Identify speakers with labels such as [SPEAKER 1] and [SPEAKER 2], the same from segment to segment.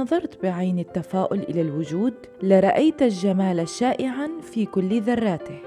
[SPEAKER 1] نظرت بعين التفاؤل إلى الوجود لرأيت الجمال شائعا في كل ذراته.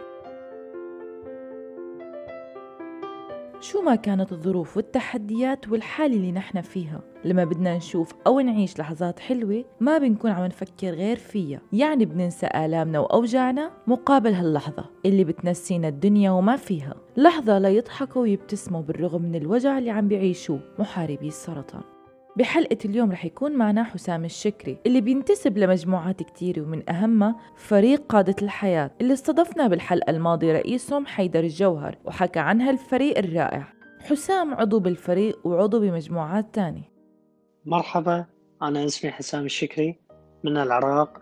[SPEAKER 1] شو ما كانت الظروف والتحديات والحالة اللي نحن فيها؟ لما بدنا نشوف أو نعيش لحظات حلوة ما بنكون عم نفكر غير فيها. يعني بننسى آلامنا وأوجاعنا مقابل هاللحظة اللي بتنسينا الدنيا وما فيها. لحظة ليضحكوا ويبتسموا بالرغم من الوجع اللي عم بيعيشوه محاربي السرطان. بحلقة اليوم رح يكون معنا حسام الشكري اللي بينتسب لمجموعات كتيرة ومن أهمها فريق قادة الحياة اللي استضفنا بالحلقة الماضية رئيسهم حيدر الجوهر وحكى عنها الفريق الرائع. حسام عضو بالفريق وعضو بمجموعات تانية
[SPEAKER 2] مرحبا أنا اسمي حسام الشكري من العراق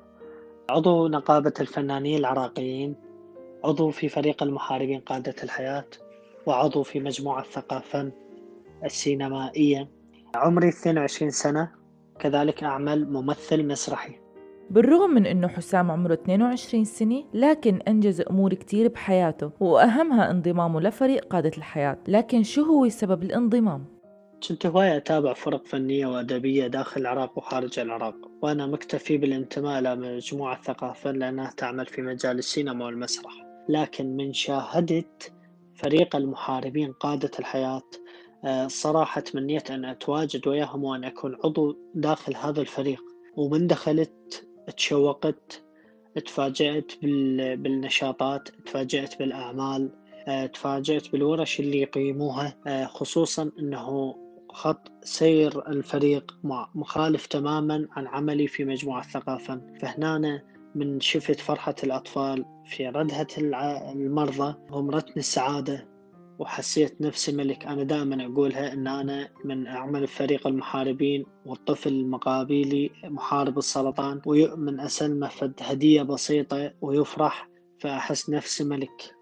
[SPEAKER 2] عضو نقابة الفنانين العراقيين عضو في فريق المحاربين قادة الحياة وعضو في مجموعة ثقافة السينمائية. عمري 22 سنة كذلك أعمل ممثل مسرحي.
[SPEAKER 1] بالرغم من أنه حسام عمره 22 سنة لكن أنجز أمور كتير بحياته وأهمها انضمامه لفريق قادة الحياة. لكن شو هو سبب الانضمام؟
[SPEAKER 2] كنت هواية أتابع فرق فنية وأدبية داخل العراق وخارج العراق وأنا مكتفي بالانتماء لمجموعة ثقافة لأنها تعمل في مجال السينما والمسرح. لكن من شاهدة فريق المحاربين قادة الحياة آه، صراحة تمنيت أن أتواجد وياهم وأن أكون عضو داخل هذا الفريق. ومن دخلت تشوقت تفاجأت بالنشاطات تفاجأت بالأعمال آه، تفاجأت بالورش اللي يقيموها آه، خصوصا أنه خط سير الفريق مخالف تماما عن عملي في مجموعة ثقافة فهنا من شفت فرحة الأطفال في ردهة المرضى غمرتني السعادة. وحسيت نفسي ملك أنا دائما أقولها أن أنا من أعمل فريق المحاربين والطفل المقابلي محارب السرطان ويؤمن أسلمه فد هدية بسيطة ويفرح فأحس نفسي ملك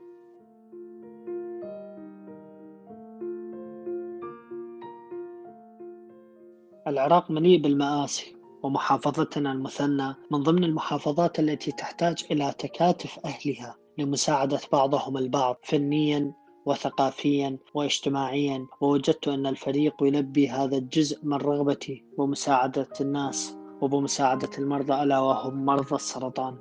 [SPEAKER 2] العراق مليء بالمآسي ومحافظتنا المثنى من ضمن المحافظات التي تحتاج إلى تكاتف أهلها لمساعدة بعضهم البعض فنيا وثقافيا واجتماعيا ووجدت أن الفريق يلبي هذا الجزء من رغبتي ومساعدة الناس وبمساعدة المرضى ألا وهم مرضى السرطان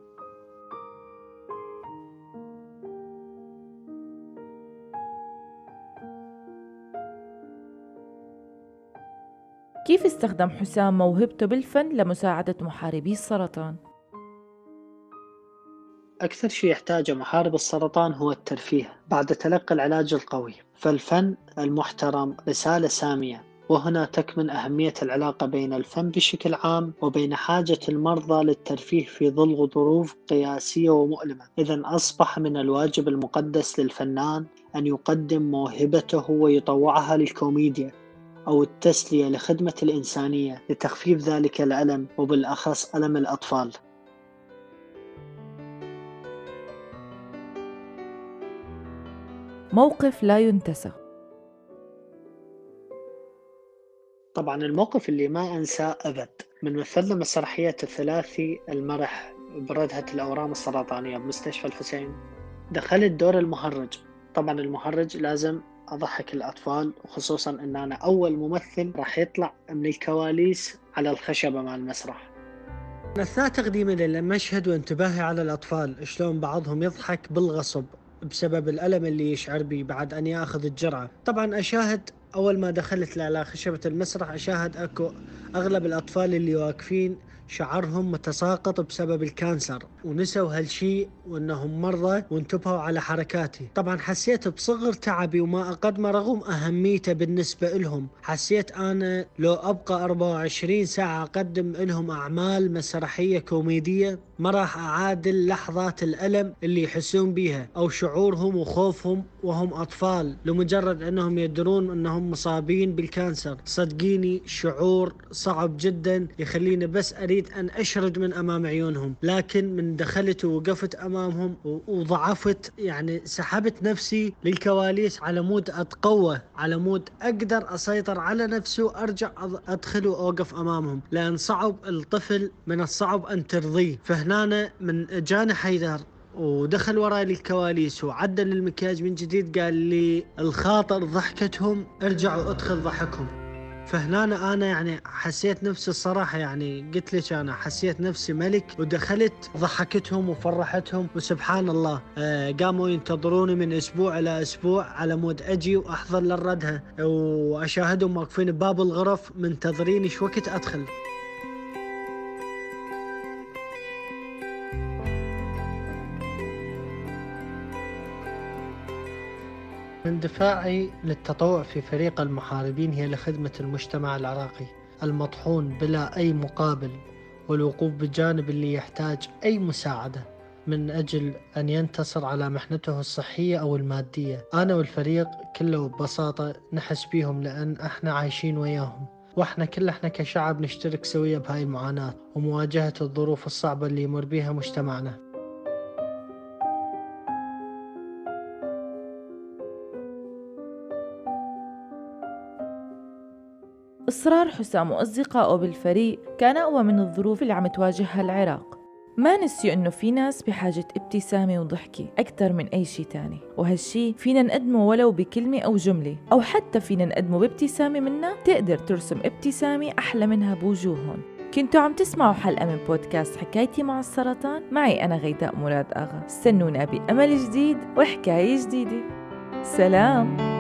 [SPEAKER 1] كيف استخدم حسام موهبته بالفن لمساعدة محاربي السرطان؟
[SPEAKER 2] أكثر شيء يحتاجه محارب السرطان هو الترفيه بعد تلقي العلاج القوي فالفن المحترم رسالة سامية وهنا تكمن أهمية العلاقة بين الفن بشكل عام وبين حاجة المرضى للترفيه في ظل ظروف قياسية ومؤلمة. إذا أصبح من الواجب المقدس للفنان أن يقدم موهبته ويطوعها للكوميديا أو التسلية لخدمة الإنسانية لتخفيف ذلك الألم وبالأخص ألم الأطفال.
[SPEAKER 1] موقف لا ينتسى.
[SPEAKER 2] طبعا الموقف اللي ما أنساه أبد من مثلنا مسرحية الثلاثي المرح بردهة الأورام السرطانية بمستشفى الحسين. دخلت دور المهرج. طبعا المهرج لازم أضحك الأطفال وخصوصا أن أنا أول ممثل راح يطلع من الكواليس على الخشبة مع المسرح. أثناء تقديمي للمشهد وانتباهي على الأطفال شلون بعضهم يضحك بالغصب. بسبب الألم اللي يشعر به بعد أن يأخذ الجرعة. طبعا أشاهد أول ما دخلت على خشبة المسرح أشاهد أكو أغلب الأطفال اللي واقفين شعرهم متساقط بسبب الكانسر ونسوا هالشيء وإنهم مرضى وانتبهوا على حركاتي طبعا حسيت بصغر تعبي وما اقدمه رغم أهميته بالنسبة لهم حسيت أنا لو أبقى 24 ساعة أقدم لهم أعمال مسرحية كوميدية ما راح أعادل لحظات الألم اللي يحسون بيها أو شعورهم وخوفهم وهم أطفال لمجرد إنهم يدرون إنهم مصابين بال cancer. صدقيني شعور صعب جدا يخليني بس أريد أريد أن أشرد من أمام عيونهم لكن من دخلت ووقفت أمامهم وضعفت يعني سحبت نفسي للكواليس على مود أتقوى على مود أقدر أسيطر على نفسي وأرجع أدخل وأوقف أمامهم. لأن صعب الطفل من الصعب أن ترضيه. فهنا من جاني حيدر ودخل وراي للكواليس وعدل المكياج من جديد قال لي الخاطر ضحكتهم ارجعوا أدخل ضحكهم. فهنا أنا يعني حسيت نفسي الصراحة يعني قلت لك أنا حسيت نفسي ملك ودخلت ضحكتهم وفرحتهم وسبحان الله آه، قاموا ينتظروني من أسبوع إلى أسبوع على مود أجي وأحضر للردها وأشاهدهم واقفين بباب الغرف منتظرين شو وقت أدخل. اندفاعي للتطوع في فريق المحاربين هي لخدمة المجتمع العراقي المطحون بلا أي مقابل والوقوف بجانب اللي يحتاج أي مساعدة من أجل أن ينتصر على محنته الصحية أو المادية. أنا والفريق كله ببساطة نحس بيهم لأن إحنا عايشين وياهم. وإحنا كل إحنا كشعب نشترك سوية بهاي المعاناة ومواجهة الظروف الصعبة اللي يمر بيها مجتمعنا.
[SPEAKER 1] إصرار حسام وأصدقائه بالفريق كان أقوى من الظروف اللي عم تواجهها العراق. ما نسيوا إنه في ناس بحاجة ابتسامة وضحكة أكثر من أي شيء تاني وهالشي فينا نقدمه ولو بكلمة أو جملة أو حتى فينا نقدمه بابتسامة منا تقدر ترسم ابتسامة أحلى منها بوجوههم. كنتوا عم تسمعوا حلقة من بودكاست حكايتي مع السرطان؟ معي أنا غيداء مراد آغا. استنونا بأمل جديد وحكاية جديدة. سلام!